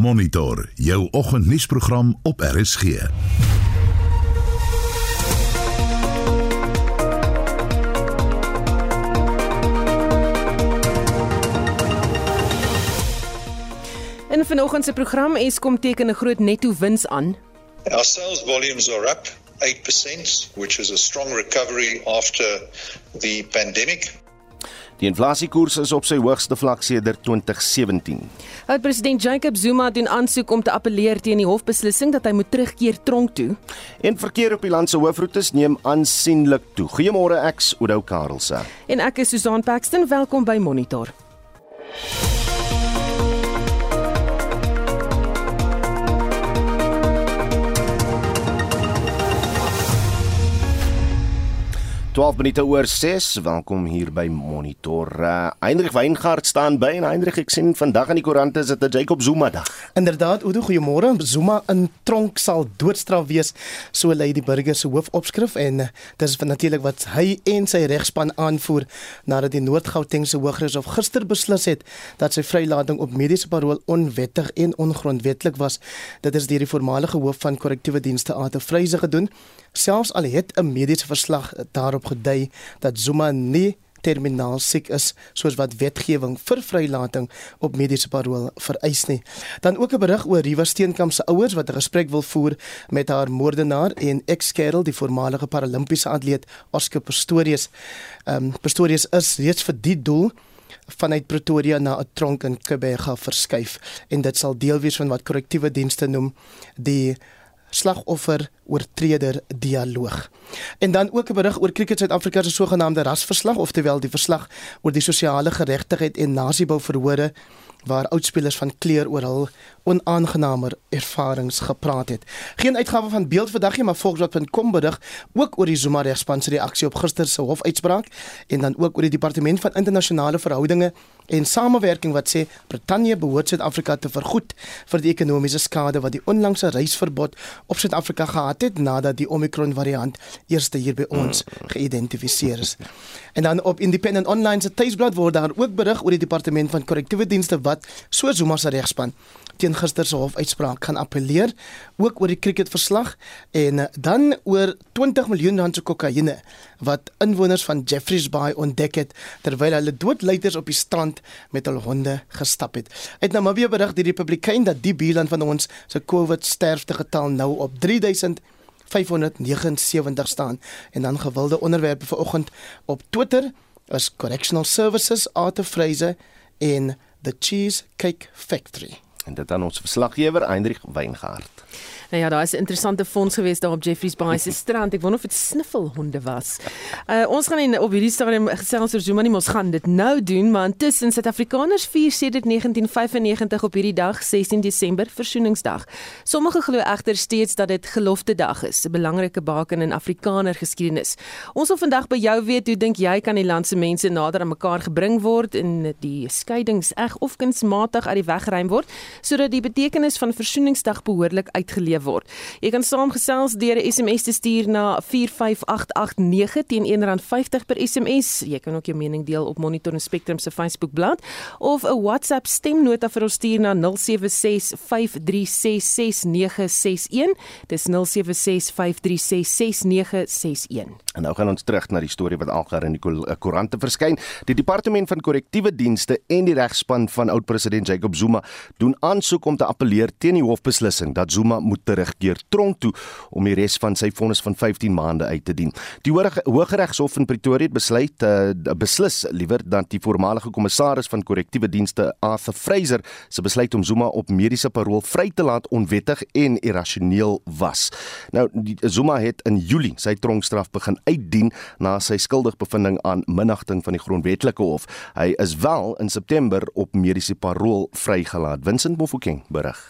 Monitor jou oggendnuusprogram op RSG. In vanoggend se program Eskom teken 'n groot netto wins aan. Our sales volumes are up 8%, which is a strong recovery after the pandemic. Die inflasiekoers is op sy hoogste vlak sedert 2017. Oud-president Jacob Zuma doen aansoek om te appeleer teen die hofbeslissing dat hy moet terugkeer tronk toe. En verkeer op die land se hoofroetes neem aansienlik toe. Goeiemôre ek's Oudo Karelse. En ek is Susan Paxton, welkom by Monitor. 12 minute oor 6. Welkom hier by Monitor. Uh, Heinrich Weingart staan by en Heinrich ek sien vandag in die koerante is dit 'n Jacob Zuma dag. Inderdaad, Oudo, goeiemôre. Zuma in tronk sal doodstraf wees, so lei die burger se hoofopskrif en uh, dis natuurlik wat hy en sy regspan aanvoer nadat die Noord-Gautengse Hooggeregshof gister beslis het dat sy vrylating op mediese parol onwettig en ongrondwettig was. Dit is deur die voormalige hoof van korrektiewe dienste Ate Vryse gedoen. Selfs al het 'n mediese verslag daarop gedui dat Zuma nie terminaal siek is soos wat wetgewing vir vrylating op mediese parol vereis nie. Dan ook 'n berig oor Riva Steenkamp se ouers wat 'n gesprek wil voer met haar moordenaar en ex-kerel die voormalige paralimpiese atleet Oscar Pistorius. Ehm um, Pistorius is reeds vir die doel vanuit Pretoria na 'n tronk in Kebega verskuif en dit sal deel wees van wat korrektiewe dienste noem die slagoffer oortreder dialoog. En dan ook 'n berig oor Cricket Suid-Afrika se sogenaamde rasverslag, oftewel die verslag oor die sosiale geregtigheid en nasiebou verhore waar oudspelers van kleur oor hul onaangenamer ervarings gepraat het. Geen uitgawe van beeld vandag nie, maar volkswapen.com berig ook oor die Zuma regspan se reaksie op gister se hofuitspraak en dan ook oor die departement van internasionale verhoudinge en samewerking wat sê Brittanje behoort Suid-Afrika te vergoed vir die ekonomiese skade wat die onlangse reisverbod op Suid-Afrika gehad het nadat die Omicron variant eerste hier by ons geïdentifiseer is. En dan op Independent Online se tuisblad word daar ook berig oor die departement van korrektiewe dienste wat so Zuma se regspan teen gister se hofuitspraak gaan appeleer ook oor die cricketverslag en dan oor 20 miljoen rand se kokaine wat inwoners van Jeffreys Bay ontdek het terwyl hulle doodluiters op die strand met hul honde gestap het. Uit Namibië berig die Republikein dat die buurland van ons se COVID sterfte getal nou op 3000 579 staan en dan gewilde onderwerpe vanoggend op Twitter is Correctional Services Arthur Fraser in the Cheesecake Factory. En dit aan ons verslaggewer Heinrich Weingart. Nou ja, daar is 'n interessante fonds gewees daar op Jeffreys Bay se strand. Ek wonder of dit sniffelhonde was. Uh ons gaan in op hierdie stadium gesels oor Zuma nie, ons gaan dit nou doen, maar intussen Suid-Afrikaners vier sedert 1995 op hierdie dag, 16 Desember, Versoeningsdag. Sommige glo egter steeds dat dit gelofte dag is, 'n belangrike baken in Afrikaner geskiedenis. Ons wil vandag by jou weet hoe dink jy kan die land se mense nader aan mekaar gebring word en die skeidings eg of kunsmatig uit die weg geruim word sodat die betekenis van Versoeningsdag behoorlik uitgeleef word. Jy kan saamgesels deur 'n SMS te stuur na 45889 teen R1.50 per SMS. Jy kan ook jou mening deel op Monitor en Spectrum se Facebookblad of 'n WhatsApp stemnota vir ons stuur na 0765366961. Dis 0765366961. En nou gaan ons terug na die storie wat algaar in die eh, koerante verskyn. Die departement van korrektiewe dienste en die regspan van oud-president Jacob Zuma doen aansoek om te appeleer teen die hofbeslissing dat Zuma moet terugkeer tronk toe om die res van sy vonnis van 15 maande uit te dien. Die Hooggeregshof in Pretoria het besluit uh, beslis liewer dat die voormalige kommissaris van korrektiewe dienste Arthur Fraser se besluit om Zuma op mediese parol vry te laat onwettig en irrasioneel was. Nou die, Zuma het in Julie sy tronkstraf begin uitdien na sy skuldigbevindings aan minagting van die grondwetlike hof. Hy is wel in September op mediese parol vrygelaat. Vincent Mofokeng berig.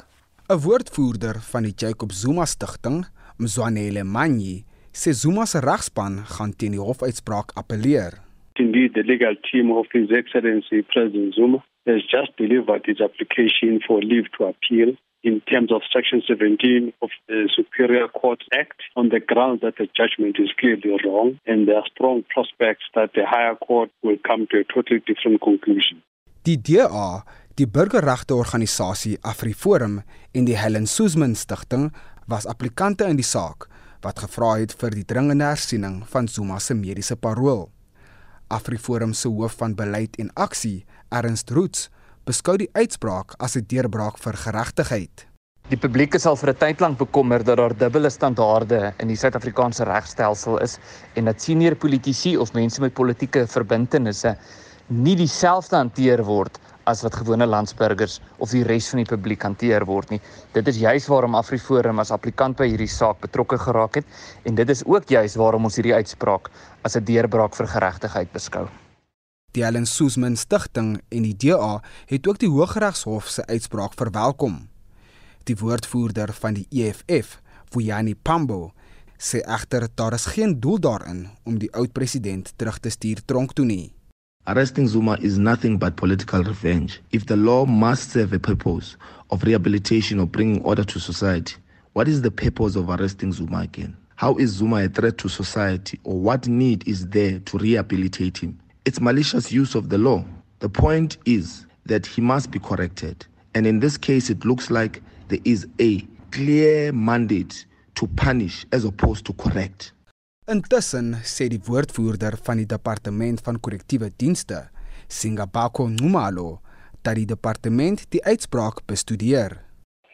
'n Woordvoerder van die Jacob Zuma Stichting, Mzwanele Manyi, sê Zuma se regspan gaan teen die hofuitspraak appeleer. Indeed, the legal team of His Excellency President Zuma has just delivered its application for leave to appeal in terms of Section 17 of the Superior Court Act on the grounds that the judgment is clearly wrong and there are strong prospects that the higher court will come to a totally different conclusion. Die DA Die burgerregteorganisasie AfriForum en die Helen Suzman Stichting was applikante in die saak wat gevra het vir die dringende hersiening van Zuma se mediese parol. AfriForum se hoof van beleid en aksie, Ernst Roots, beskou die uitspraak as 'n deurbraak vir geregtigheid. Die publiek is al vir 'n tyd lank bekommer dat daar dubbele standaarde in die Suid-Afrikaanse regstelsel is en dat senior politici of mense met politieke verbintenisse nie dieselfde hanteer word as wat gewone landsburgers of die res van die publiek hanteer word nie. Dit is juis waarom AfriForum as applikant by hierdie saak betrokke geraak het en dit is ook juis waarom ons hierdie uitspraak as 'n deurbraak vir geregtigheid beskou. Die Allen Suzman Stichting en die DA het ook die Hooggeregshof se uitspraak verwelkom. Die woordvoerder van die EFF, Vuyani Pambo, sê egter daar is geen doel daarin om die oud-president terug te stuur tronk toe nie. Arresting Zuma is nothing but political revenge. If the law must serve a purpose of rehabilitation or bringing order to society, what is the purpose of arresting Zuma again? How is Zuma a threat to society or what need is there to rehabilitate him? It's malicious use of the law. The point is that he must be corrected. And in this case, it looks like there is a clear mandate to punish as opposed to correct. Intussen sê die woordvoerder van die departement van korrektiewe dienste, Singabako Numalo, dat die departement die uitspraak bestudeer.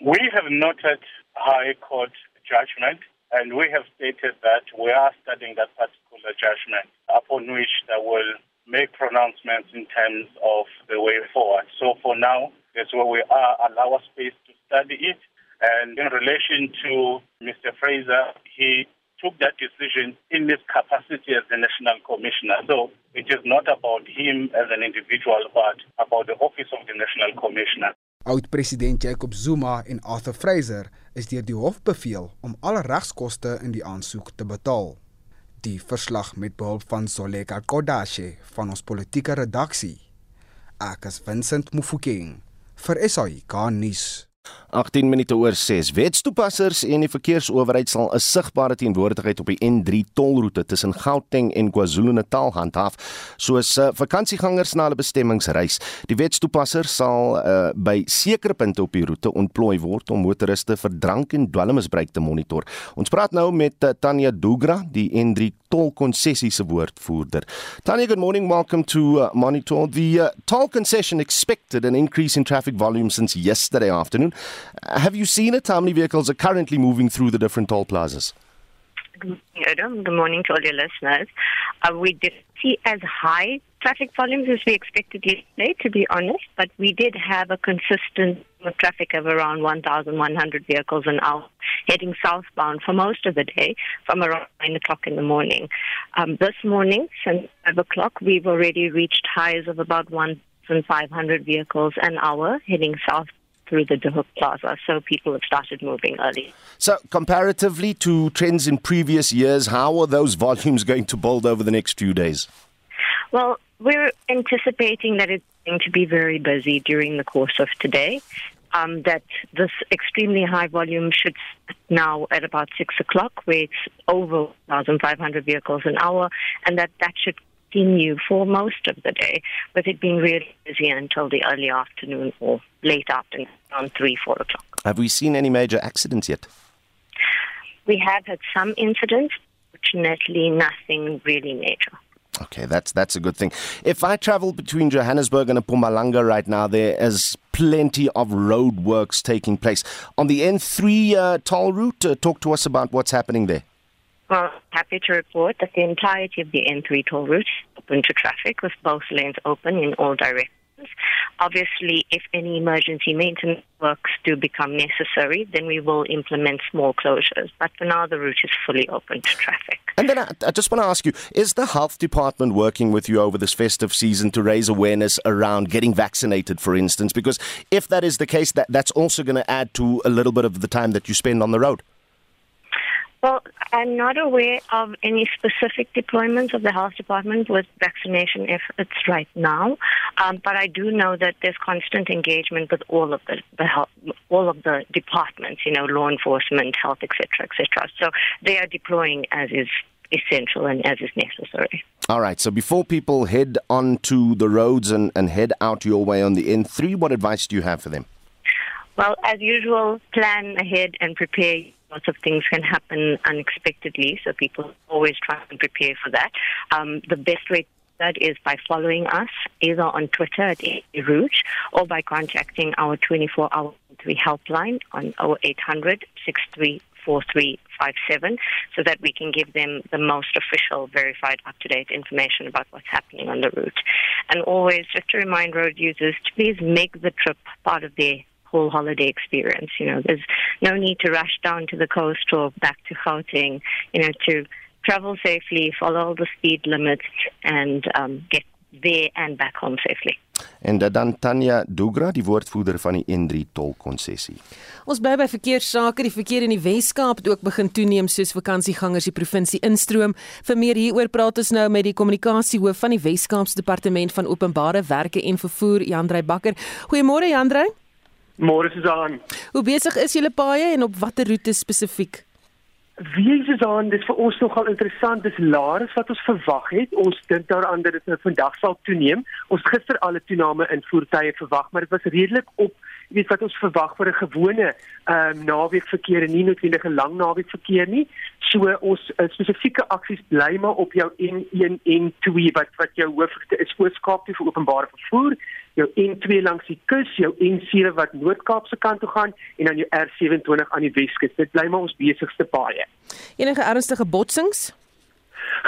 We have noted High Court judgment and we have stated that we are studying that particular judgment upon which they will make pronouncements in terms of the way forward. So for now, that's where we are. Allow us space to study it. And in relation to Mr. Fraser, he took that decision in his capacity as the national commissioner. So it is not about him as an individual, but about the office of the national commissioner. Oud-president Jacob Zuma en Arthur Fraser is deur die hof beveel om alle regskoste in die aansoek te betaal. Die verslag met behulp van Soleka Kodashe van ons politieke redaksie. Ek is Vincent Mufokeng vir SAI Garnis. 18 minute oor 6. Wetstoepassers en die verkeersowerheid sal 'n sigbare teenwoordigheid op die N3 tolroete tussen Gauteng en KwaZulu-Natal handhaaf, soos uh, vakansiegangers na hulle bestemmings reis. Die wetstoepassers sal uh, by sekere punte op die roete ontplooi word om motoriste vir drank en dwelmmisbruik te monitor. Ons praat nou met uh, Tanya Dugra, die N3 tol konsessie se woordvoerder. Tanya, good morning. Welcome to uh, Monitor. The uh, toll concession expected an increase in traffic volume since yesterday afternoon. Have you seen it? How many vehicles are currently moving through the different toll plazas? Good morning, Adam. Good morning to all your listeners. Uh, we did see as high traffic volumes as we expected yesterday, to be honest, but we did have a consistent traffic of around 1,100 vehicles an hour heading southbound for most of the day from around 9 o'clock in the morning. Um, this morning, since 5 o'clock, we've already reached highs of about 1,500 vehicles an hour heading south through the De Hoek Plaza, so people have started moving early. So, comparatively to trends in previous years, how are those volumes going to build over the next few days? Well, we're anticipating that it's going to be very busy during the course of today. Um, that this extremely high volume should now at about six o'clock, where it's over 1,500 vehicles an hour, and that that should continue for most of the day, with it being really busy until the early afternoon or late afternoon, around 3, 4 o'clock. Have we seen any major accidents yet? We have had some incidents, fortunately, nothing really major. Okay, that's that's a good thing. If I travel between Johannesburg and Mpumalanga right now, there is plenty of road works taking place on the N3 uh, toll route. Uh, talk to us about what's happening there. Well, happy to report that the entirety of the N3 toll route is open to traffic with both lanes open in all directions. Obviously, if any emergency maintenance works do become necessary, then we will implement small closures. But for now, the route is fully open to traffic. And then I, I just want to ask you is the health department working with you over this festive season to raise awareness around getting vaccinated, for instance? Because if that is the case, that, that's also going to add to a little bit of the time that you spend on the road. Well, I'm not aware of any specific deployments of the health department with vaccination efforts right now, um, but I do know that there's constant engagement with all of the, the health, all of the departments, you know, law enforcement, health, etc., etc. So they are deploying as is essential and as is necessary. All right, so before people head onto the roads and, and head out your way on the N3, what advice do you have for them? Well, as usual, plan ahead and prepare. Lots of things can happen unexpectedly, so people always try and prepare for that. Um, the best way that is by following us either on Twitter at Rouge or by contacting our 24 hour 3 helpline on 0800 634357 so that we can give them the most official, verified, up to date information about what's happening on the route. And always just to remind road users to please make the trip part of their whole holiday experience. You know, there's no need to rush down to the coast or back to Gauteng, you know, to travel safely, follow all the speed limits, and um, get there and back home safely. En dan Tanya Dugra, die woordvoerder van die N3 tolkonsessie. Ons bly by verkeerssake. Die verkeer in die Wes-Kaap het ook begin toeneem soos vakansiegangers die provinsie instroom. Vir meer hieroor praat ons nou met die kommunikasiehoof van die Wes-Kaapse Departement van Openbare Werke en Vervoer, Jandrey Bakker. Goeiemôre Jandrey. Môre Susan. Hoe besig is julle paaie en op watter roetes spesifiek? Wie is aan dit vir ons nogal interessant dis laer as wat ons verwag het. Ons dink daaraan dat dit nou vandag sal toeneem. Ons gister al 'n toename in voertuie verwag, maar dit was redelik op weet wat ons verwag vir 'n gewone ehm um, naweek verkeer en nie noodwendig 'n lang naweek verkeer nie. So ons uh, spesifieke aksies bly maar op jou N1 en 2 wat wat jou hoofste is Ooskaap toe vir openbare vervoer jou N2 langs die kus, jou N7 wat Noord-Kaap se kant toe gaan en dan jou R27 aan die Weskus. Dit bly maar ons besigste paaie. Enige ernstige botsings?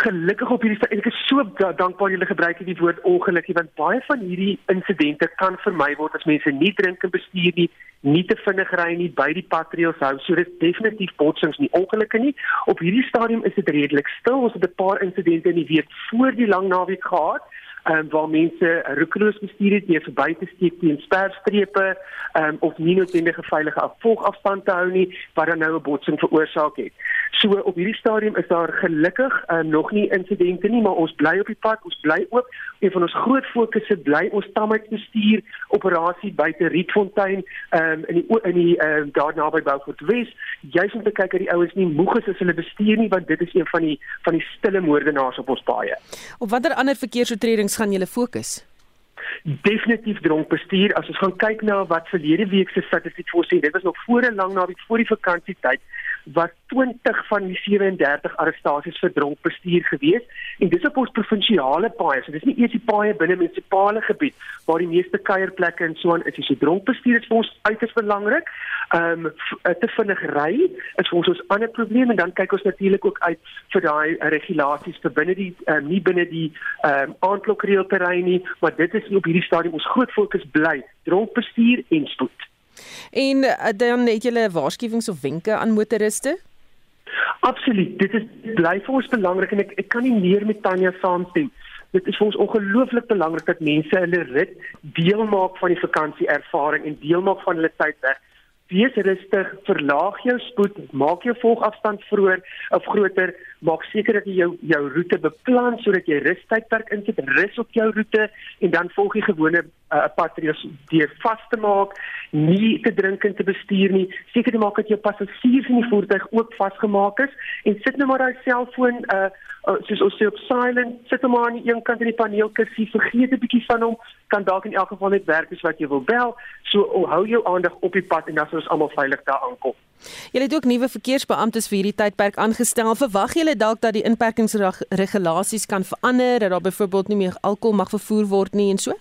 Gelukkig op hierdie ek is so dankbaar julle gebruik hierdie woord ongelukkig want baie van hierdie insidente kan vermy word as mense nie drink en bestuur nie, nie te vinnig ry nie, by die patreels hou. So dit definitief botsings nie ongelukkige nie. Op hierdie stadium is dit redelik stil. Ons het 'n paar insidente in die week voor die lang naweek gehad um, waar mense roekeloos bestuur het deur verby te steek teen sperstrepe um, of nie noodwendige veilige afvolgafstand te hou nie wat dan nou 'n botsing veroorsaak het. So op hierdie stadium is daar gelukkig um, nog nie insidente nie, maar ons bly op die pad, ons bly oop. Een van ons groot fokusse bly ons tamheidsbestuur operasie buite Rietfontein um, in die in die uh, daar naby Beaufort Wes, juis om te kyk dat die ouens nie moeg is as hulle bestuur nie, want dit is een van die van die stille moordenaars op ons paaie. Op watter ander verkeersoortredings gaan julle fokus? definitief dronk bestuur as ons gaan kyk na wat verlede week se statistiek voorsien dit was nog voor 'n lang naweek voor die vakansietyd was 20 van die 37 arrestasies vir dronk bestuur gewees en dis op ons provinsiale paaie. So dis nie eers die paaie binne munisipale gebied waar die meeste kuierplekke en so aan is. So dronk bestuur is vir ons uiters belangrik. Ehm um, te vinnig ry is vir ons 'n ander probleem en dan kyk ons natuurlik ook uit vir daai regulasies vir binne die uh, nie binne die ehm um, aandklokreëlterrein nie, maar dit is op hierdie stadium ons groot fokus bly dronk bestuur en spoed. En uh, dan het julle waarskuwings of wenke aan motoriste? Absoluut. Dit is bly vir ons belangrik en ek ek kan nie meer met Tanya saamstem. Dit is vir ons ongelooflik belangrik dat mense hulle rit deel maak van die vakansie ervaring en deel maak van hulle tyd weg. Wees rustig, verlaag jou spoed, maak jou volgafstand vroeër of groter, maak seker dat jy jou jou roete beplan sodat jy rustydperk insit, rus op jou roete en dan volg jy gewone uh, patrouille deur vas te maak, nie te drink en te bestuur nie. Seker te maak dat jou passasiers in die voertuig ook vasgemaak is en sit nou maar daai selfoon uh uh, soos ons sê op silent, sit hom aan die een kant in die paneelkussie, vergeet 'n bietjie van hom, kan dalk in elk geval net werk as wat jy wil bel. So oh, hou jou aandag op die pad en dan sal ons almal veilig daar aankom. Julle het ook nuwe verkeersbeamptes vir hierdie tydperk aangestel. Verwag julle dalk dat die inperkingsregulasies kan verander, dat daar byvoorbeeld nie meer alkohol mag vervoer word nie en so?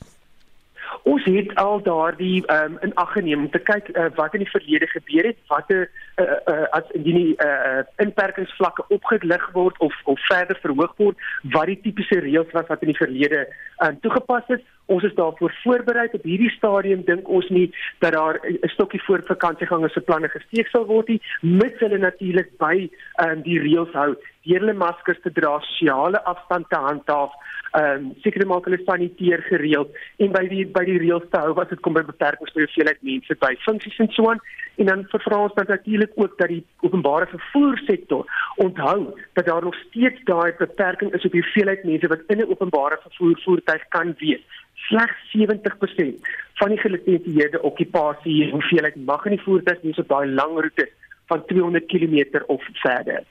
Ons het al daardie ehm um, in ag geneem om te kyk uh, wat in die verlede gebeur het, watter uh, uh, as indien die uh, inperkingsvlakke opgelig word of of verder verhoog word, wat die tipiese reëls was wat in die verlede um, toegepas is. Ons is daarvoor voorberei op hierdie stadium dink ons nie dat daar 'n stokkie voor vakansiegangers se planne gesteek sal word nie, mits hulle natuurlik by um, die reëls hou, deur hulle maskers te dra, sosiale afstand te handhaaf ehm um, seker maak hulle saniteer gereeld en by die by die reëls te hou wat dit kom by beperkings vir hoeveelheid mense by. Funksies en so aan. En dan vervra ons dan natuurlik ook dat die openbare vervoer sektor onthou dat daar nog steeds daai beperking is op die hoeveelheid mense wat in 'n openbare vervoer voertuig kan wees slegs 70% van die gelisensieerde okkupasie hoeveelheid mag in die voertuig wees op daai lang roetes van 200 km of verder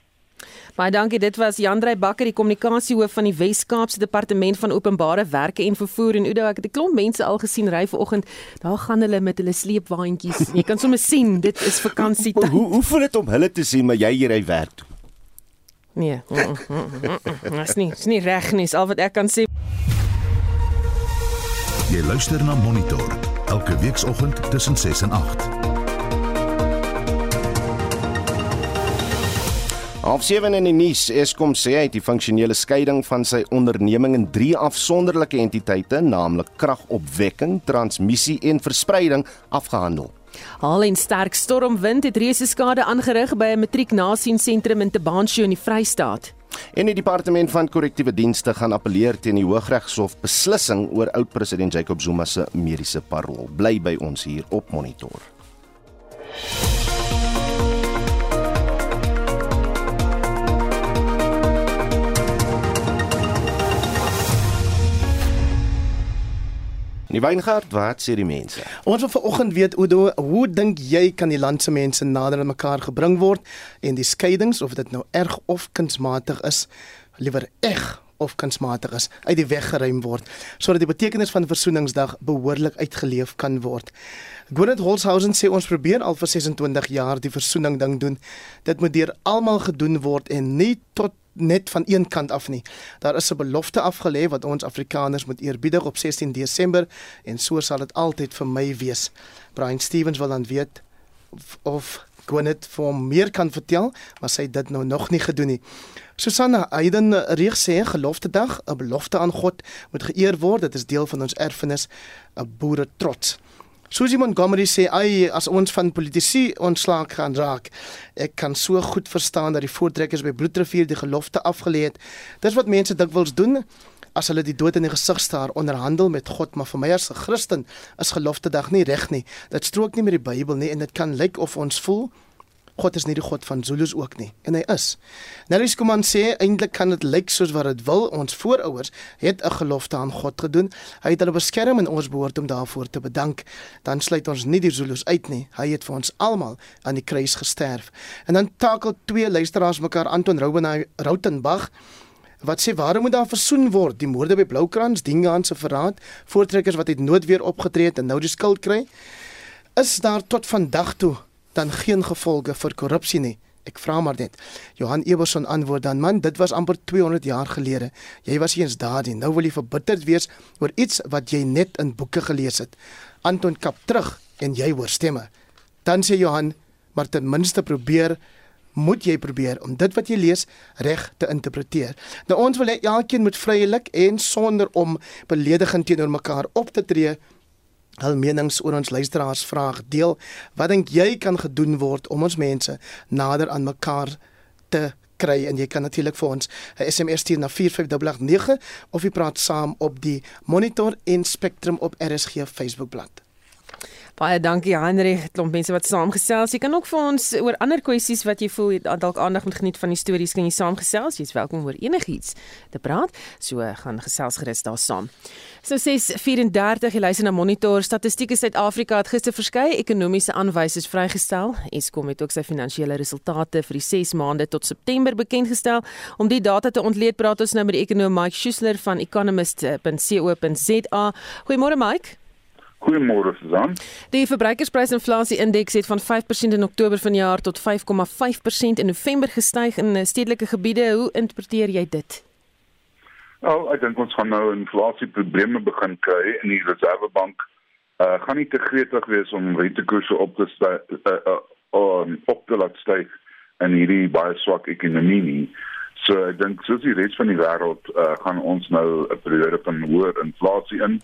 Baie dankie. Dit was Jandrey Bakker, die kommunikasiehoof van die Wes-Kaapse Departement van Openbare Werke en Vervoer en Oudo. Ek het 'n klomp mense al gesien ry vanoggend. Daar gaan hulle met hulle sleepwaandjies. Jy kan sommer sien, dit is vakansietyd. Hoe hoe voel dit om hulle te sien maar jy hier ry werk toe? Nee. Dis nie, dis nie reg nie. Al wat ek kan sê. Jy luister na Monitor elke weekoggend tussen 6 en 8. Half 7 in die nuus, Eskom sê hy het die funksionele skeiding van sy onderneming in drie afsonderlike entiteite, naamlik kragopwekking, transmissie en verspreiding, afgehandel. Haal en sterk stormwind het reuse skade aangerig by 'n matrieknasiensentrum in Tebansho in die Vrystaat. En die departement van korrektiewe dienste gaan appeleer teen die Hooggeregshof beslissing oor oud-president Jacob Zuma se mediese parol. Bly by ons hier op Monitor. Die Weingart, wat sê die mense? Ons wil vanoggend weet Oudo, hoe dink jy kan die land se mense nader aan mekaar gebring word en die skeidings of dit nou erg of kunsmatig is, liewer eg of kunsmatig is, uit die weg geruim word sodat die betekenis van versoeningsdag behoorlik uitgeleef kan word. Gwyneth Holshausen sê ons probeer al vir 26 jaar die versoening ding doen. Dit moet deur almal gedoen word en nie tot net van een kant af nie. Daar is 'n belofte afgelê wat ons Afrikaners moet eerbiedig op 16 Desember en so sal dit altyd vir my wees. Brian Stevens wil dan weet of, of Gwyneth vir hom meer kan vertel, maar sy het dit nou nog nie gedoen nie. Susanna Aiden reeks sê gelofte dag, 'n belofte aan God moet geëer word. Dit is deel van ons erfenis, 'n boere trots. Susie Montgomery sê ai as ons van politici ontslaak gaan raak. Ek kan so goed verstaan dat die voortrekkers by Bloedrivier die gelofte afgelê het. Dis wat mense dikwels doen as hulle die dood in die gesig staar onderhandel met God, maar vir my as 'n Christen is gelofte dag nie reg nie. Dit strook nie met die Bybel nie en dit kan lyk of ons voel God is nie die God van Zulus ook nie en hy is. Nelly Skuman sê eintlik kan dit lyk soos wat dit wil. Ons voorouers het 'n gelofte aan God gedoen. Hy het hulle beskerm en ons behoort om daarvoor te bedank. Dan sluit ons nie die Zulus uit nie. Hy het vir ons almal aan die kruis gesterf. En dan takel twee luisteraars mekaar Anton Rautenbach wat sê waarom moet daar versoen word? Die moorde by Bloukrans, Dingaan se verraad, voortrekkers wat het noodweer opgetree het en nou die skuld kry. Is daar tot vandag toe dan geen gevolge vir korrupsie nie? Ek vra maar net. Johan Eberson antwoord dan man, dit was amper 200 jaar gelede. Jy was eens daardie. Nou wil jy verbitterd wees oor iets wat jy net in boeke gelees het. Anton kap terug en jy hoor stemme. Dan sê Johan, maar ten minste probeer moet jy probeer om dit wat jy lees reg te interpreteer. Nou ons wil hê elkeen moet vrylik en sonder om beledigend teenoor mekaar op te tree hul menings oor ons luisteraars vraag deel. Wat dink jy kan gedoen word om ons mense nader aan mekaar te kry en jy kan natuurlik vir ons 'n SMS stuur na 45889 of jy praat saam op die Monitor en Spectrum op RSG Facebookblad. Baie dankie Heinrich, klomp mense wat saamgesels. Jy kan ook vir ons oor ander kwessies wat jy voel dalk aandag moet geniet van die stories kan jy saamgesels. Jy's welkom oor enigiets te praat. So gaan gesels gerus daar saam. So 6:34 jy luister na Monitor Statistiek Suid-Afrika het gister verskeie ekonomiese aanwysers vrygestel. Eskom het ook sy finansiële resultate vir die 6 maande tot September bekend gestel. Om die data te ontleed praat ons nou met die ekonom Mike Schuessler van economist.co.za. Goeiemôre Mike. Goeiemôre Susan. Die verbruikersprysinflasie indeks het van 5% in Oktober vanjaar tot 5,5% in November gestyg in stedelike gebiede. Hoe interpreteer jy dit? Wel, ek dink ons gaan nou inflasieprobleme begin kry en die Reservebank uh gaan nie te gretig wees om rentekoerse op te styg uh, uh, um, op te laat styg in hierdie baie swak ekonomie nie. So ek dink soos die res van die wêreld uh gaan ons nou 'n periode van hoër inflasie in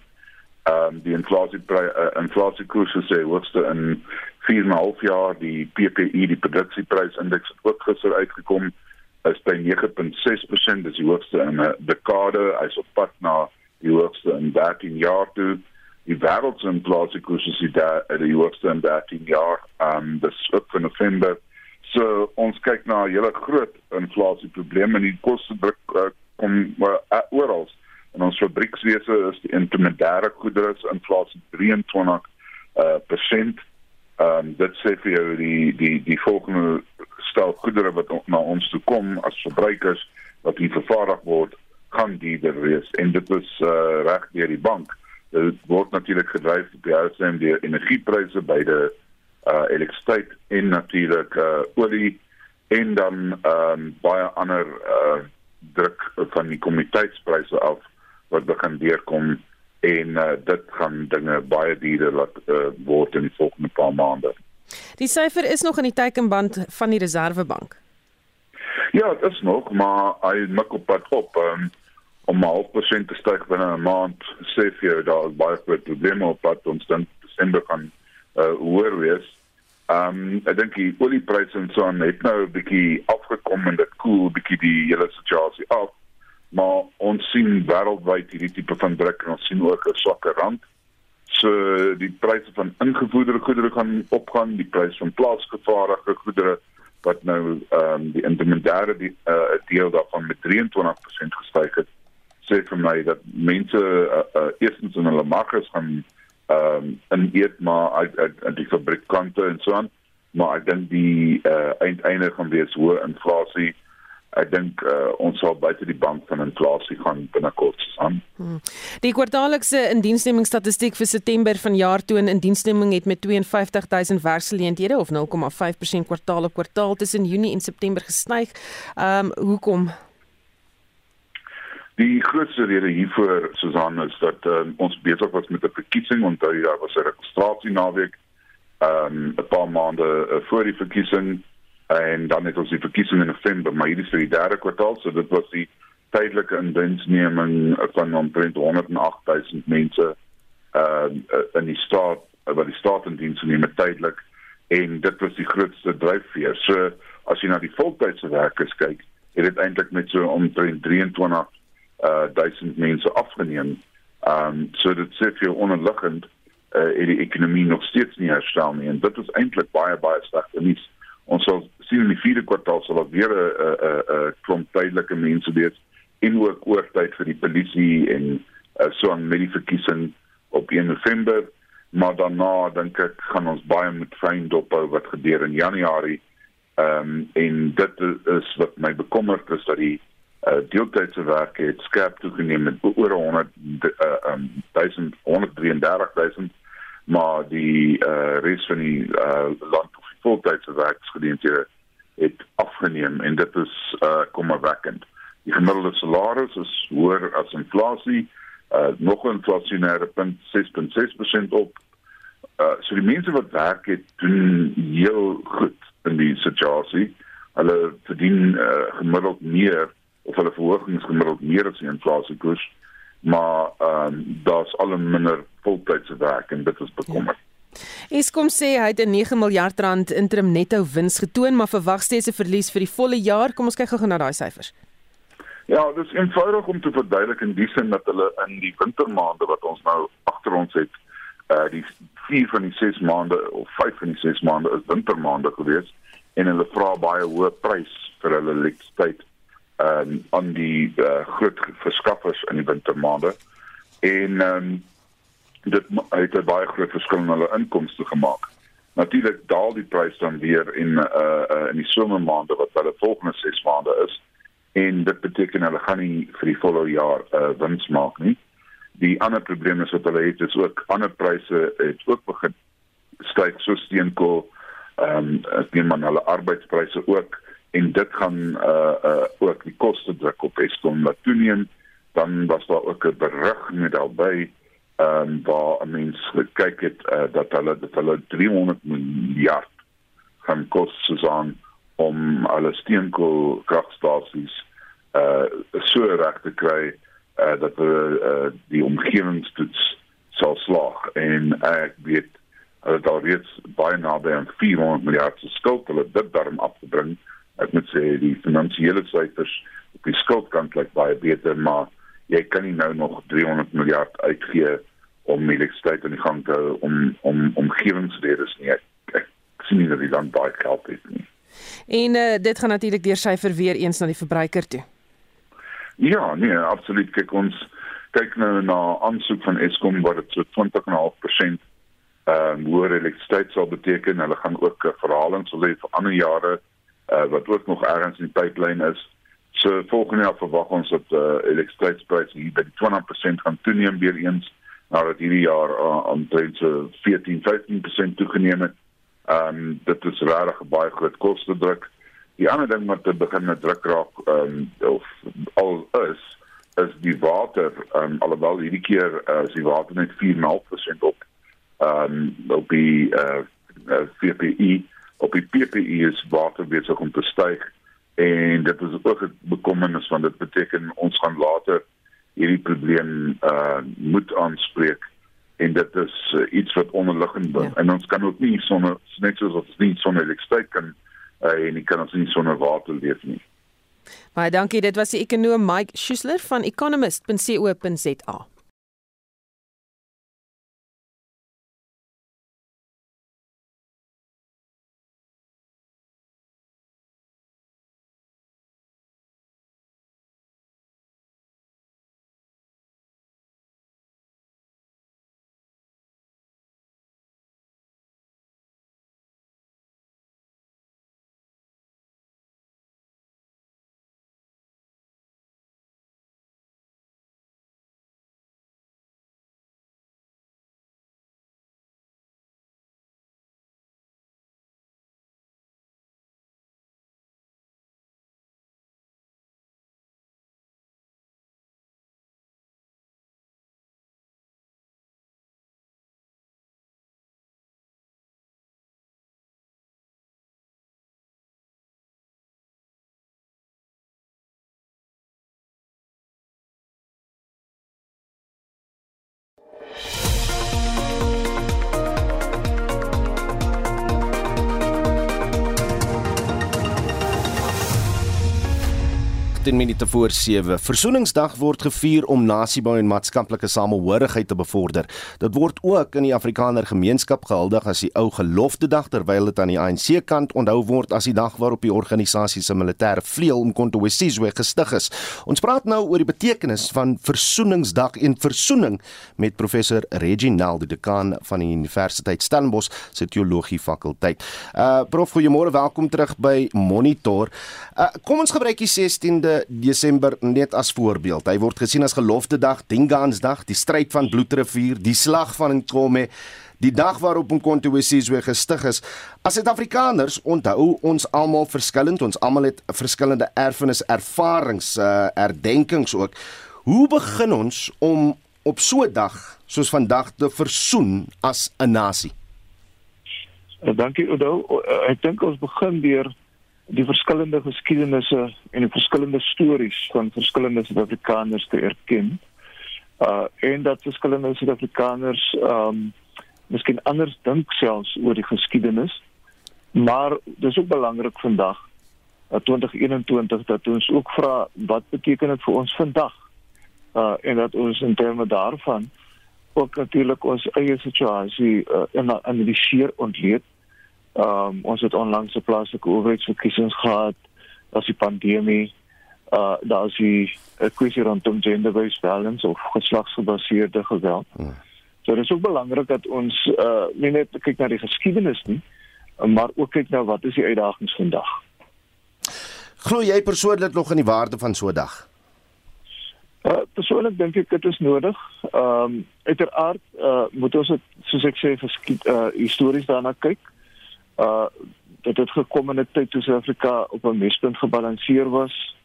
ehm um, die inflasie uh, inflasiekoers sê hoogste in 4 en 'n half jaar. Die PPI die produksieprysindeks het ook gister uitgekom. Is by 9.6% dis die hoogste in 'n dekade. Hy's op pad na die hoogste in 13 jaar toe. Die wêreldse inflasiekoers is die, die hoogste in 13 jaar. Ehm um, dis ook vir November. So ons kyk na 'n hele groot inflasieprobleem en die koste druk uh, kom uh, oral in ons fabriekswese is die intermediêre goedere inflasie 23 uh persent. Ehm um, dit sê vir jou die die die volgende stel goedere wat na ons toe kom as verbruikers wat hier vervaardig word gaan duurder wees en dit is uh, reg deur die bank. Dit word natuurlik gedryf deur die OSM deur energiepryse by die uh elektrisiteit en natuurlik uh olie en dan um, baie ander uh druk van die kommoditeitspryse af wat begin deurkom en uh, dit gaan dinge baie duurder laat uh, word in die volgende paar maande. Die syfer is nog in die teikenband van die Reservebank. Ja, dit is nog, maar hy mik op pad op um, om maar op persent te styg binne 'n maand. Sê vir jou daar is baie groot probleme op pad ons dan Desember gaan uh, hoor wees. Ehm um, ek dink die oliepryse en so aan het nou 'n bietjie afgekom en dit koel bietjie die hele situasie af. Maar ons sien wêreldwyd hierdie tipe van druk en ons sien ook 'n swakker rand. So die pryse van ingevoerde goedere gaan opgaan, die prys van plaasgevaardigde goedere wat nou ehm um, die intermediêre die uh, deel daarvan met 23% gestyg het sê vir my dat mense uh, uh, eerstens in hulle marges gaan ehm um, in eet maar uit uit die fabrikante en so aan maar ek dink die uh, eindeinde gaan wees hoë inflasie ek dink uh, ons sal buite die bank van inflasie gaan binnekort aan hmm. die kwartaallikse indiensnemingsstatistiek vir September vanjaar toon indiensneming het met 52000 werksgeleenthede of 0,5% kwartaal op kwartaal tussen Junie en September gestyg. Ehm um, hoekom? Die grootste rede hiervoor Susan is dat um, ons besig was met 'n verkiesing onthou jy daar was 'n registrasie naweek um 'n paar maande uh, voor die verkiesing en dan het ons die verkiesing in November maar hierdie is vir die derde kwartaal so dit was die tydelike indiensneming van omtrent 108000 mense uh, in die staat wat die staat in diens neem tydelik en dit was die grootste dryfveer so as jy na die voltydse werkers kyk het dit eintlik met so omtrent 23 uh duisend mense afgeneem. Um so dit sê vir onderliggend uh die ekonomie nog steeds nie herstel nie en dit is eintlik baie baie sleg nuus. Ons sal sien in die vierde kwartaal sal daar weer 'n 'n 'n klomp tydelike mense wees en ook oortyd vir die polisie en uh, so aan met die verkiesing op 1 November maar daarna dink ek gaan ons baie met fyn dophou wat gebeur in Januarie. Ehm um, en dit is wat my bekommerd is dat die uh, deeltydse werk het skerp toegeneem met oor 100 uh, um, 1000 133000 maar die uh, res van die uh, land die voltydse werksgeleenthede het afgeneem en dit is uh, kommerwekkend. Die gemiddelde salaris is hoër as inflasie, uh, nog 'n inflasionêre punt 6.6% op. Uh, so die mense wat werk het doen heel goed in die situasie. Hulle verdien uh, gemiddeld meer of hulle verhogings gemiddeld meer as die inflasiekoers maar ehm um, daar's al minder voltydse werk en dit is bekommer. Ja. Eskom sê hy het 'n 9 miljard rand interim netto wins getoon maar verwag steeds 'n verlies vir die volle jaar. Kom ons kyk gou na daai syfers. Ja, dit is eenvoudig om te verduidelik in die sin dat hulle in die wintermaande wat ons nou agter ons het, uh die 4 van die 6 maande of 5 van die 6 maande is wintermaande gewees en hulle vra baie hoë prys vir hulle elektrisiteit ehm um, aan die uh, groot verskaffers in die wintermaande en ehm um, dit het 'n baie groot verskil in hulle inkomste gemaak. Natuurlik daal die prys dan weer in uh, uh in die somermaande wat hulle volgende 6 maande is en dit beteken hulle gaan nie vir die volle jaar uh wins maak nie. Die ander probleem is wat hulle het is ook ander pryse het ook begin styg so steenkool ehm um, ek neem aan hulle arbeidspryse ook en dit gaan uh uh ook die koste druk op Eskom laat toeneem dan was daar ook 'n berig met albei ehm um, waar 'n mens gekyk het uh, dat hulle dat hulle 300 miljard gaan kos Susan om alle steenkool kragstasies uh so reg te kry uh dat hulle uh, die omgewingstoets sal slaag. En ek weet hulle daar reeds baie naby aan 400 miljard se skuld hulle dit daarom afgebring. Ek moet sê die finansiële syfers op die skuldkant lyk baie beter maar jy kan nie nou nog 300 miljard uitgee om elektrisiteit in die gang te om om omgewingsredes nie. Ek, ek sien nie dat dit dan baie geld het nie. En uh, dit gaan natuurlik deur syfer weer eens na die verbruiker toe. Ja nee absoluut. Kyk ons kyk nou na aansoek van Eskom wat dit so 20.5% ehm um, hoër elektrisiteit sal beteken. Hulle gaan ook 'n verhaling sal hê vir ander jare uh, wat ook nog ergens in die pipeline is. So volgende jaar verwag ons dat uh, elektrisiteitspryse hier by die 20% gaan toeneem weer eens nadat hierdie jaar uh, omtrent so 14-15% toegeneem het. Ehm um, dit is regtig 'n baie groot koste druk. Die ander ding wat te begin met druk raak ehm um, of al is is die water ehm um, alhoewel hierdie keer uh, is die water net 4.5% op ehm um, op die uh, uh, PPE op die PPE is water besig om te styg en dit is ook 'n bekommernis want dit beteken ons gaan later hierdie probleem uh moet aanspreek en dit is uh, iets wat onderliggend is ja. en ons kan ook nie sonder net soos ons nie sonder elektrisiteit kan uh, en nie kan ons nie sonder water leef nie. Baie dankie, dit was die ekonom Mike Schuessler van economist.co.za. ten minute voor 7. Versoeningsdag word gevier om nasiebou en maatskaplike samehorigheid te bevorder. Dit word ook in die Afrikaner gemeenskap gehuldig as die ou gelofte dag terwyl dit aan die ANC kant onthou word as die dag waarop die organisasie se militêre vleuel Umkhonto weSizwe gestig is. Ons praat nou oor die betekenis van Versoeningsdag en versoening met professor Reginald de Dekaan van die Universiteit Stellenbosch se teologie fakulteit. Uh prof, goeiemôre, welkom terug by Monitor. Uh kom ons gebruik die 16de Desember net as voorbeeld. Hy word gesien as gelofte dag, Dingansdag, die stryd van Bloedrivier, die slag van Nkomo, die dag waarop Nkonto Wesizwe gestig is. As Suid-Afrikaners onthou ons almal verskillend, ons almal het verskillende erfenis, ervarings, uh erdenkings ook. Hoe begin ons om op so 'n dag soos vandag te versoen as 'n nasie? Uh, dankie Oudo. Uh, ek dink ons begin deur die verskillende geskiedenisse en die verskillende stories van verskillende Suid-Afrikaners te erken. Uh en dat verskillende Suid-Afrikaners um miskien anders dink selfs oor die geskiedenis. Maar dis ook belangrik vandag, uh, 2021 dat ons ook vra wat beteken dit vir ons vandag? Uh en dat ons in terme daarvan ook natuurlik ons eie situasie uh, analiseer ontleed Ehm um, ons het onlangs 'n plaaslike owerheidsverkiesings gehad. Daar's die pandemie. Uh daar's die kwessie rondom gender-based violence of geslagsgebaseerde geweld. Hmm. So dit is ook belangrik dat ons uh nie net kyk na die geskiedenis nie, maar ook kyk na wat is die uitdagings vandag. Glo jy persoonlik nog in die waarde van so 'n dag? Uh persoonlik dink ek dit is nodig. Ehm um, uiteraard uh moet ons dit soos ek sê geskied uh histories daarna kyk uh dit het gekom in 'n tyd toe Suid-Afrika op 'n mespunt gebalanseer was.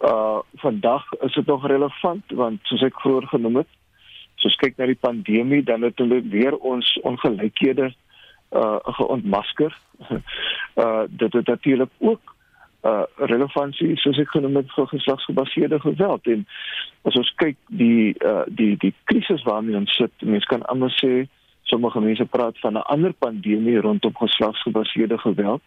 Uh vandag is dit nog relevant want soos ek vroeër genoem het, soos kyk na die pandemie, dan het hulle weer ons ongelykhede uh geontmasker. uh dit het natuurlik ook uh relevantie soos ek genoem het vir geslagsgebaseerde geweld en as ons kyk die uh die die krisis waarmee ons sit, mense kan almal sê sommige mense praat van 'n ander pandemie rondom geslagsgebaseerde geweld,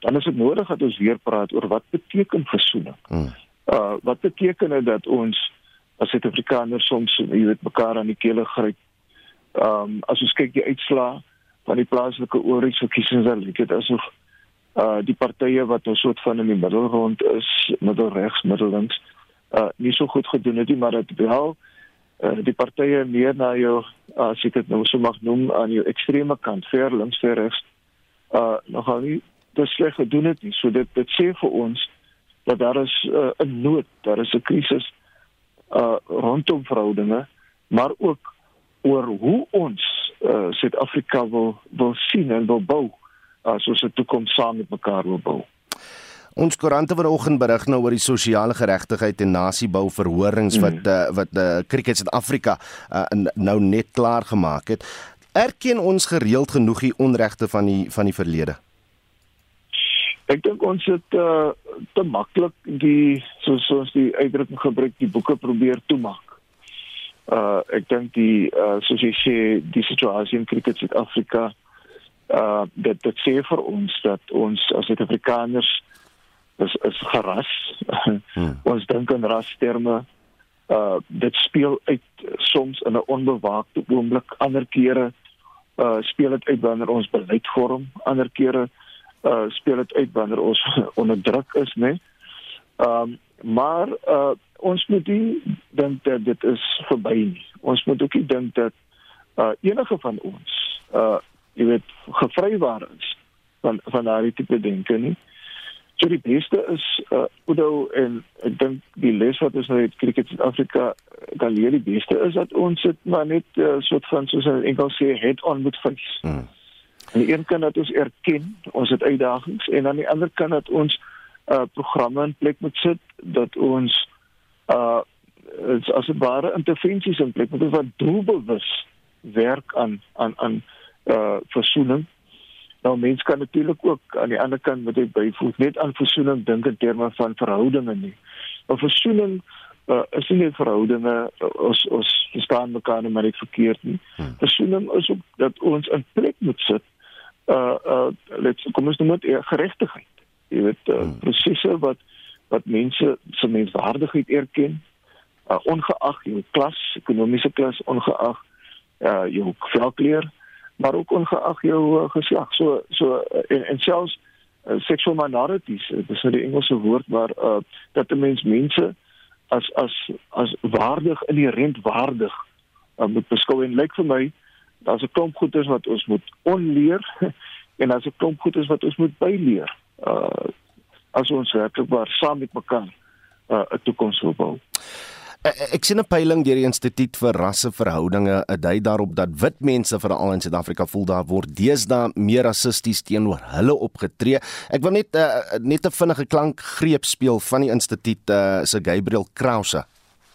dan is dit nodig dat ons weer praat oor wat beteken versoening. Hmm. Uh wat beteken dit dat ons as Suid-Afrikaners soms jy weet mekaar aan die kele gryp. Um as ons kyk die uitslae van die plaaslike oorheidsverkiesings dan lyk dit asof uh die partye wat nou soort van in die middelrond is, middelregs, middellinks, uh nie so goed gedoen het nie, maar dit wel uh, die partye meer na jou as ek dit nou so mag noem aan jou ekstreme kant ver links ver regs uh nogal nie te sleg gedoen het nie. So dit dit sê vir ons dat daar is uh, 'n nood, daar is 'n krisis uh rondom verhoudinge, maar ook oor hoe ons uh Suid-Afrika wil wil sien en wil bou as ons 'n toekoms saam met mekaar wil bou. Ons koerante vanoggend berig nou oor die sosiale geregtigheid en nasiebou verhorings mm. wat uh, wat uh, Cricket Suid-Afrika uh, nou net klaar gemaak het. Erken ons gereeld genoeg die onregte van die van die verlede? Ek dink ons het uh, te maklik die soos ons die uitdrukking gebruik die boeke probeer toemaak. Uh ek dink die uh soos jy sê die situasie in Cricket Suid-Afrika uh dat dit sê vir ons dat ons as Suid-Afrikaners is is geras. Hmm. ons dink in rasterme. Uh dit speel uit soms in 'n onbewaakte oomblik, ander kere uh speel dit uit wanneer ons beleid vorm, ander kere uh speel dit uit wanneer ons onder druk is, né? Nee? Ehm um, maar uh ons moet nie dink dat dit is verby nie. Ons moet ook nie dink dat uh enige van ons uh jy weet gevrywaar is van van daardie tipe denke nie. So die beste is uh Udo en ek dink die les wat ons nou uit Cricket Suid-Afrika kan leer die beste is dat ons dit maar net uh, soort van soos in Engels sê head on moet face. Hmm. Aan die een kant dat ons erken ons het uitdagings en aan die ander kant dat ons uh programme in plek moet sit dat ons uh as 'n ware intervensies in plek moet wat doelbewus werk aan aan aan uh versoening. Nou mense kan natuurlik ook aan die ander kant met dit byvoeg net aan versoening dink in terme van verhoudinge nie. Maar versoening uh, is nie net verhoudinge ons ons verstaan mekaar maar net verkeerd nie. Hmm. Versoening is ook dat ons in plek moet sit uh uh let's kom ons noem dit geregtigheid. Jy weet uh, hmm. prosesse wat wat mense se menswaardigheid erken uh, ongeag jou klas, ekonomiese klas, ongeag uh jou velkleur, maar ook ongeag jou uh, geslag. So so uh, en, en selfs uh, sexual minorities, uh, dis nou die Engelse woord waar uh dat 'n mens mense as as as waardig inherent waardig uh, moet beskou en lyk vir my daar's 'n klomp goeders wat ons moet onleer en daar's 'n klomp goeders wat ons moet byleer. Uh as ons werklik waar saam met mekaar 'n uh, toekoms wil bou. Ek sien 'n peiling deur die Instituut vir Rasseverhoudinge, 'n dui daarop dat wit mense veral in Suid-Afrika voel daar word deesdae meer rassisties teenoor hulle opgetree. Ek wil net uh, net 'n vinnige klankgreep speel van die instituut uh, se Gabriel Krause.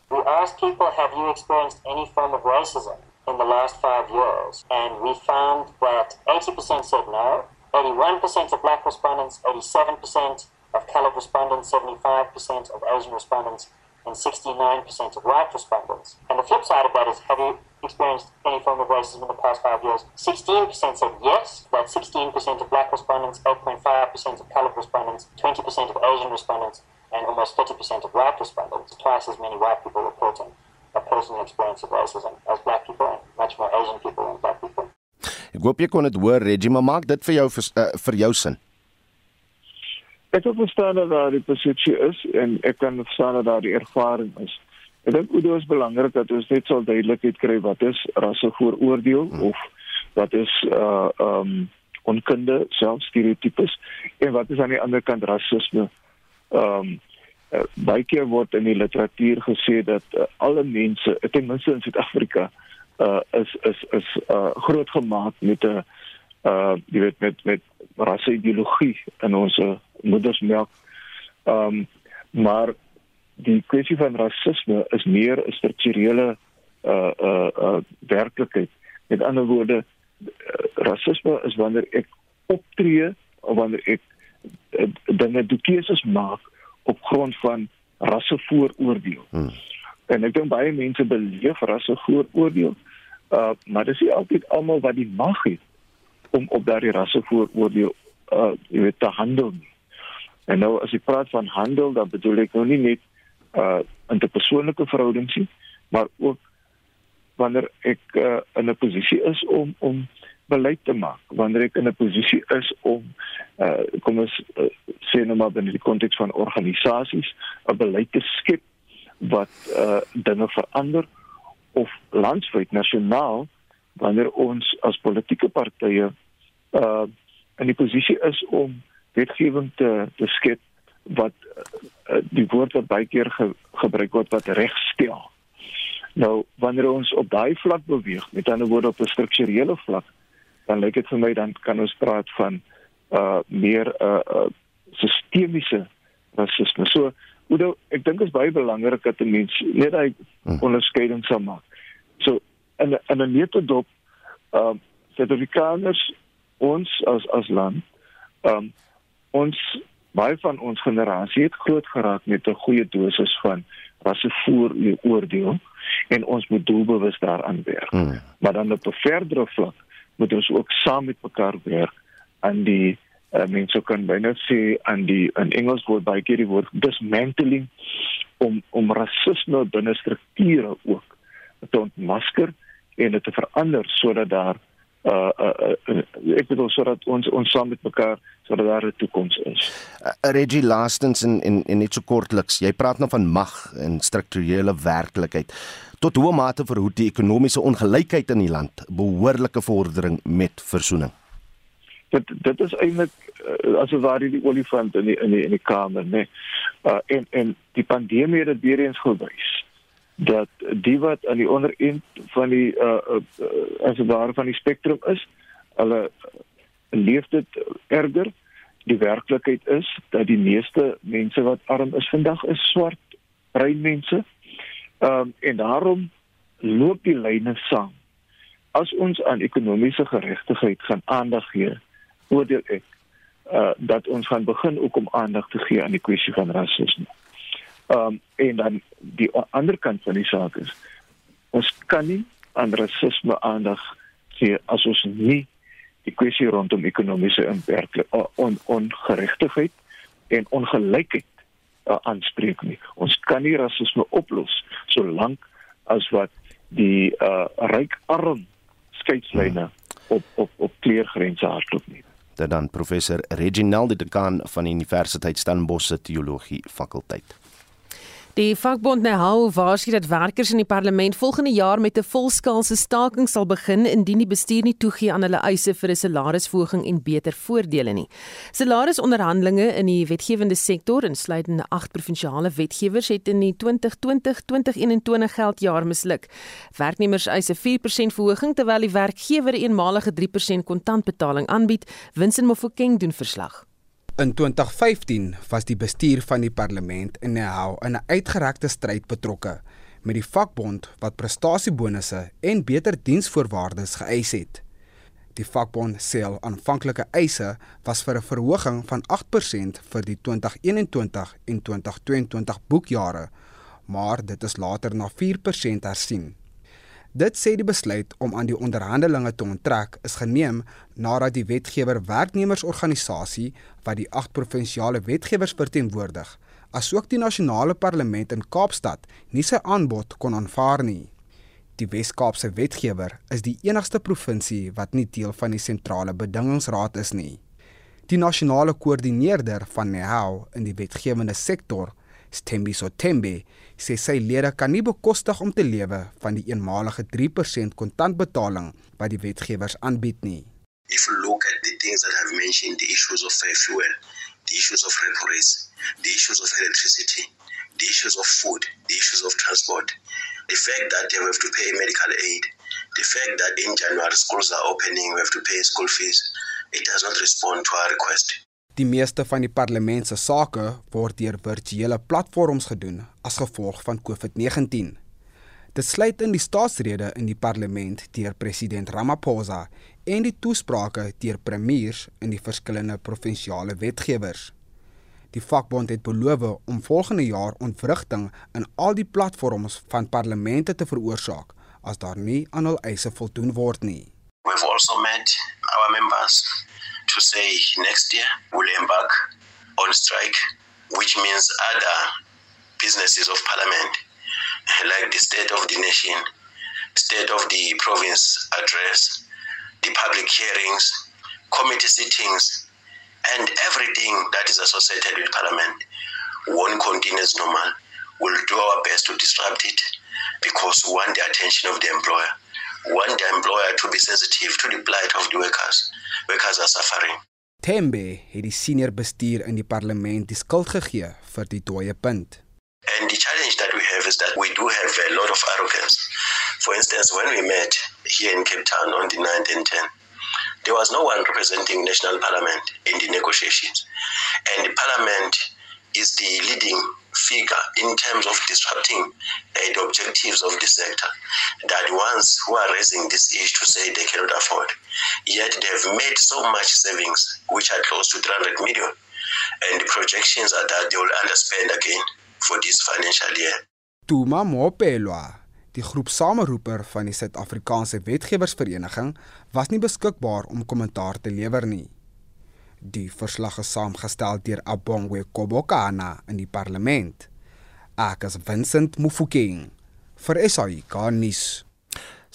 We ask people have you experienced any form of racism in the last 5 years and we found that 80% said no, 81% of black respondents, 87% of colored respondents, 75% of Asian respondents, and 69% of white respondents. And the flip side of that is have you experienced any form of racism in the past five years? 16% said yes, that's 16% of black respondents, 8.5% of colored respondents, 20% of Asian respondents, and almost 30% of white respondents. Twice as many white people reporting a personal experience of racism as black people, and much more Asian people than black people. Ek hoop jy kon dit hoor Reggie, maar maak dit vir jou vir, uh, vir jou sin. Ek het verstaan dat daar die posisie is en ek kan verstaan dat daar die ervaring is. Ek dink dit is belangrik dat ons net sal duidelikheid kry wat is rasse vooroordeel hmm. of wat is uh um onkunde, selfstereotypes en wat is aan die ander kant rasisme. Um uh, baie keer word in die literatuur gesê dat uh, alle mense, ten minste in Suid-Afrika, uh is is is uh groot gemaak met 'n uh jy weet met met rasse ideologie in ons moedersmelk. Ehm um, maar die kwessie van rasisme is meer 'n strukturele uh uh uh werklikheid. Met ander woorde uh, rasisme is wanneer ek optree of wanneer ek uh, dinge doen keuses maak op grond van rassevooroordeel. Hmm. En ek dink baie mense beleef rasse vooroordeel. Uh maar dis nie altyd almal wat die mag het om op daardie rasse vooroordeel uh jy weet te handel nie. En nou as ek praat van handel, dan bedoel ek nou nie net uh interpersoonlike verhoudings nie, maar ook wanneer ek uh, in 'n posisie is om om beleid te maak, wanneer ek in 'n posisie is om uh kom ons uh, sê nou maar binne die konteks van organisasies 'n beleid te skep wat uh dinge verander of landwyd nasionaal wanneer ons as politieke partye uh in die posisie is om wetgewing te te skep wat uh, die woord wat baie keer ge, gebruik word wat regstel. Nou wanneer ons op daai vlak beweeg, met ander woorde op 'n strukturele vlak, dan lyk dit vir my dan kan ons praat van uh meer uh, uh sistemiese rasisme. So, Oudo, ek dink dit is baie belangrik dat 'n mens net hy hmm. onderskeiding sal maak. So in in 'n netedop ehm uh, Suid-Afrikaners ons as as land ehm um, ons baie van ons generasie het groot geraak met 'n goeie dosis van rassevooroordeel en ons moet doelbewus daaraan werk. Hmm. Maar dan op 'n verdere vlak moet ons ook saam met mekaar werk aan die uh, mense kan byna sê aan die in Engels word baie keer die woord dismantling om om rasisme binne strukture ook te ontmasker en dit te verander sodat daar uh, uh, uh ek bedoel sodat ons ons saam met mekaar sodat daar 'n toekoms is. Uh, Reggie Lastens en en en net so kortliks, jy praat nou van mag en strukturele werklikheid. Tot hoe mate verhoed die ekonomiese ongelykheid in die land behoorlike vordering met versoening? Dit dit is eintlik uh, asof waar die olifant in die in die in die kamer, né? Nee. Uh en en die pandemie het dit weer eens gewys dat die wat aan die onderend van die uh, uh, uh as ware van die spektrum is, hulle leef dit erger. Die werklikheid is dat die meeste mense wat arm is vandag is swart bruin mense. Ehm um, en daarom loop die lyne saam. As ons aan ekonomiese geregtigheid gaan aandag gee, oordeel ek uh dat ons gaan begin ook om aandag te gee aan die kwessie van rasisme. Ehm um, en dan die ander kant van die saak is ons kan nie aan rasisme aandag gee as ons nie die kwessie rondom ekonomiese inperking on ongeregtigheid en ongelykheid uh, aanspreek nie. Ons kan nie rasisme oplos solank as wat die uh, ryk arm skeidslyne op op op kleurgrense hardloop nie. Dit dan professor Reginald de Dekan van die Universiteit Stellenbosch se teologie fakulteit. Die vakbond Nehou waarsku dat werkers in die parlement volgende jaar met 'n volskaalse staking sal begin indien die bestuur nie toegee aan hulle eise vir 'n salarisverhoging en beter voordele nie. Salarisonderhandelinge in die wetgewende sektor, insluitende agt provinsiale wetgewers, het in die 2020-2021 geldjaar misluk. Werknemers eis 'n 4% verhoging terwyl die werkgewer 'n eenmalige 3% kontantbetaling aanbied. Winsin Mofokeng doen verslag. In 2015 was die bestuur van die parlement in Nehou in 'n uitgerekte stryd betrokke met die vakbond wat prestasiebonusse en beter diensvoorwaardes geëis het. Die vakbond sê al aanvanklike eise was vir 'n verhoging van 8% vir die 2021 en 2022 boekjare, maar dit is later na 4% hersien. Dit sê die besluit om aan die onderhandelinge te onttrek is geneem nadat die wetgewer werknemersorganisasie wat die agt provinsiale wetgewers verteenwoordig, asook die nasionale parlement in Kaapstad nie sy aanbod kon aanvaar nie. Die Wes-Kaapse wetgewer is die enigste provinsie wat nie deel van die sentrale bedingingsraad is nie. Die nasionale koördineerder van NEHAU in die wetgewende sektor, Stembiso Tembe, sê sy lede kan nie bekostig om te lewe van die eenmalige 3% kontantbetaling wat die wetgewers aanbied nie. If you look at the things that I've mentioned, the issues of fuel, the issues of rent rates, the issues of electricity, the issues of food, the issues of transport, the fact that they have to pay medical aid, the fact that in January schools are opening, we have to pay school fees, it does not respond to our request. Die meeste van die parlement se sake word deur virtuele platforms gedoen as gevolg van COVID-19. Dit sluit in die staatsrede in die parlement deur president Ramaphosa en die toesprake deur premiers in die verskillende provinsiale wetgewers. Die vakbond het beloof om volgende jaar ontwrigting in al die platforms van parlemente te veroorsaak as daar nie aan hul eise voldoen word nie. We've also met our members to say next year we'll embark on strike, which means other businesses of parliament, like the state of the nation, state of the province address, the public hearings, committee sittings, and everything that is associated with parliament won't continue as normal. We'll do our best to disrupt it because we want the attention of the employer. Want the employer to be sensitive to the plight of the workers. workers are suffering. Tembe het die senior bestuur in die parlement die skuld gegee vir die dooie punt. And the challenge that we have is that we do have a lot of arrogance. For instance, when we met here in Cape Town on the 9th and 10th, there was no one representing national parliament in the negotiations. And the parliament is the leading figure in terms of disrupting uh, the objectives of the sector. Are the ones who are raising this issue to say they cannot afford. Yet they have made so much savings, which are close to 300 million. And the projections are that they will underspend again for this financial year. Tuma Mopelwa, die groep sameroeper van die Suid-Afrikaanse Wetgewersvereniging, was nie beskikbaar om kommentaar te lewer nie. Die verslag is saamgestel deur Abongwe Kobokana in die parlement. Ek is Vincent Mufokeng vir SAK nuus.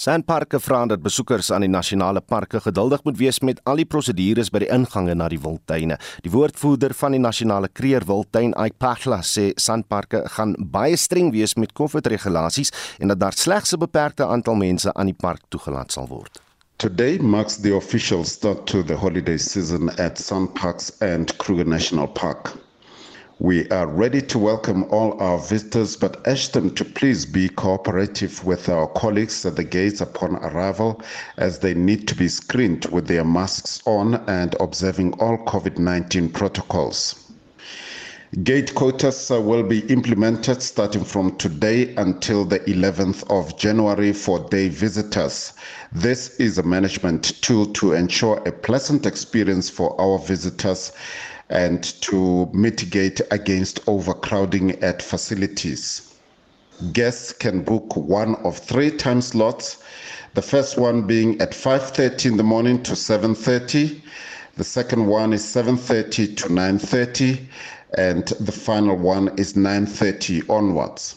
Sandparke vra dat besoekers aan die nasionale parke geduldig moet wees met al die prosedures by die ingange na die wildtuine. Die woordvoerder van die nasionale kreerwildtuin, Ike Pachla, sê sandparke gaan baie streng wees met COVID-regulasies en dat daar slegs 'n beperkte aantal mense aan die park toegelaat sal word. Today marks the official start to the holiday season at Sun Parks and Kruger National Park. We are ready to welcome all our visitors but ask them to please be cooperative with our colleagues at the gates upon arrival as they need to be screened with their masks on and observing all COVID 19 protocols. Gate quotas uh, will be implemented starting from today until the 11th of January for day visitors. This is a management tool to ensure a pleasant experience for our visitors and to mitigate against overcrowding at facilities. Guests can book one of three time slots. The first one being at 5:30 in the morning to 7:30. The second one is 7:30 to 9:30 and the final one is 9:30 onwards.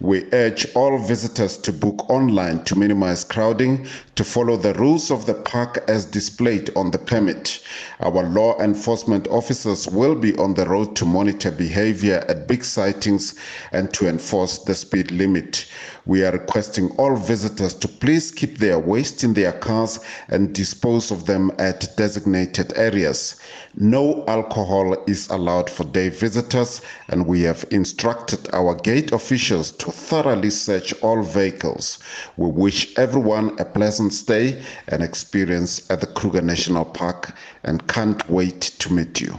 We urge all visitors to book online to minimize crowding, to follow the rules of the park as displayed on the permit. Our law enforcement officers will be on the road to monitor behavior at big sightings and to enforce the speed limit. We are requesting all visitors to please keep their waste in their cars and dispose of them at designated areas. No alcohol is allowed for day visitors, and we have instructed our gate officials to thoroughly search all vehicles. We wish everyone a pleasant stay and experience at the Kruger National Park and can't wait to meet you.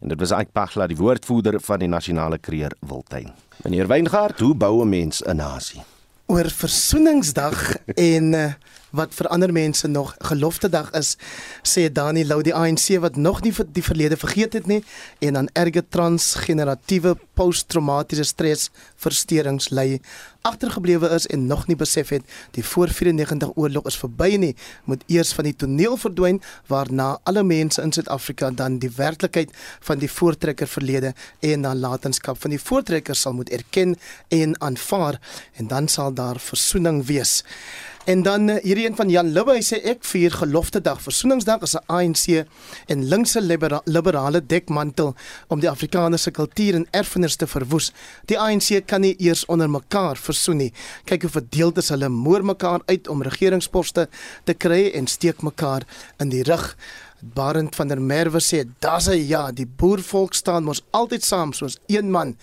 En dit was Ike Pachla, die woordvoerder van die Nasionale Kreer Wildtuin. Meneer Weingart, hoe bou 'n mens 'n nasie? Oor Versoeningsdag en uh, wat vir ander mense nog gelofte dag is, sê Dani Lou die ANC wat nog nie die verlede vergeet het nie en aan erge transgeneratiewe posttraumatiese stres versteurings ly agtergeblewe is en nog nie besef het die voor 94 oorlog is verby nie moet eers van die toneel verdwyn waarna alle mense in Suid-Afrika dan die werklikheid van die voortrekker verlede en nalatenskap van die voortrekker sal moet erken en aanvaar en dan sal daar versoening wees En dan uh, hierdie een van Jan Libbe, hy sê ek vier gelofte dag. Versoeningsdag is 'n ANC en linkse libera liberale dekmantel om die Afrikaanse kultuur en erfenis te verwoes. Die ANC kan nie eers onder mekaar versoen nie. Kyk hoe verdeeld is hulle moer mekaar uit om regeringsposte te kry en steek mekaar in die rug. Barend van der Merwe sê, "Da's 'n ja, die boervolk staan mos altyd saam soos een man."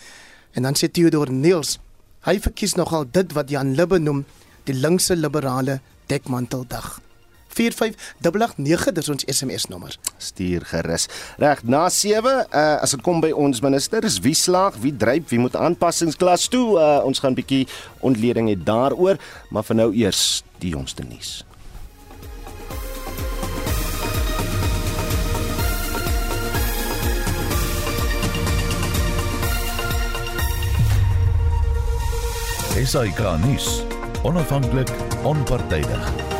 En dan sê Theodor Niels, hy verkies nogal dit wat Jan Libbe noem die linkse liberale dekmanteldag. 4589 dis ons SMS nommer. Stuur gerus. Reg, na 7, uh, as dit kom by ons minister, is wie slaag, wie dryp, wie moet aanpassings klas toe. Uh, ons gaan 'n bietjie ontleding hê daaroor, maar vir nou eers die jongste nuus. SAK nuus onafhanklik, onpartydig.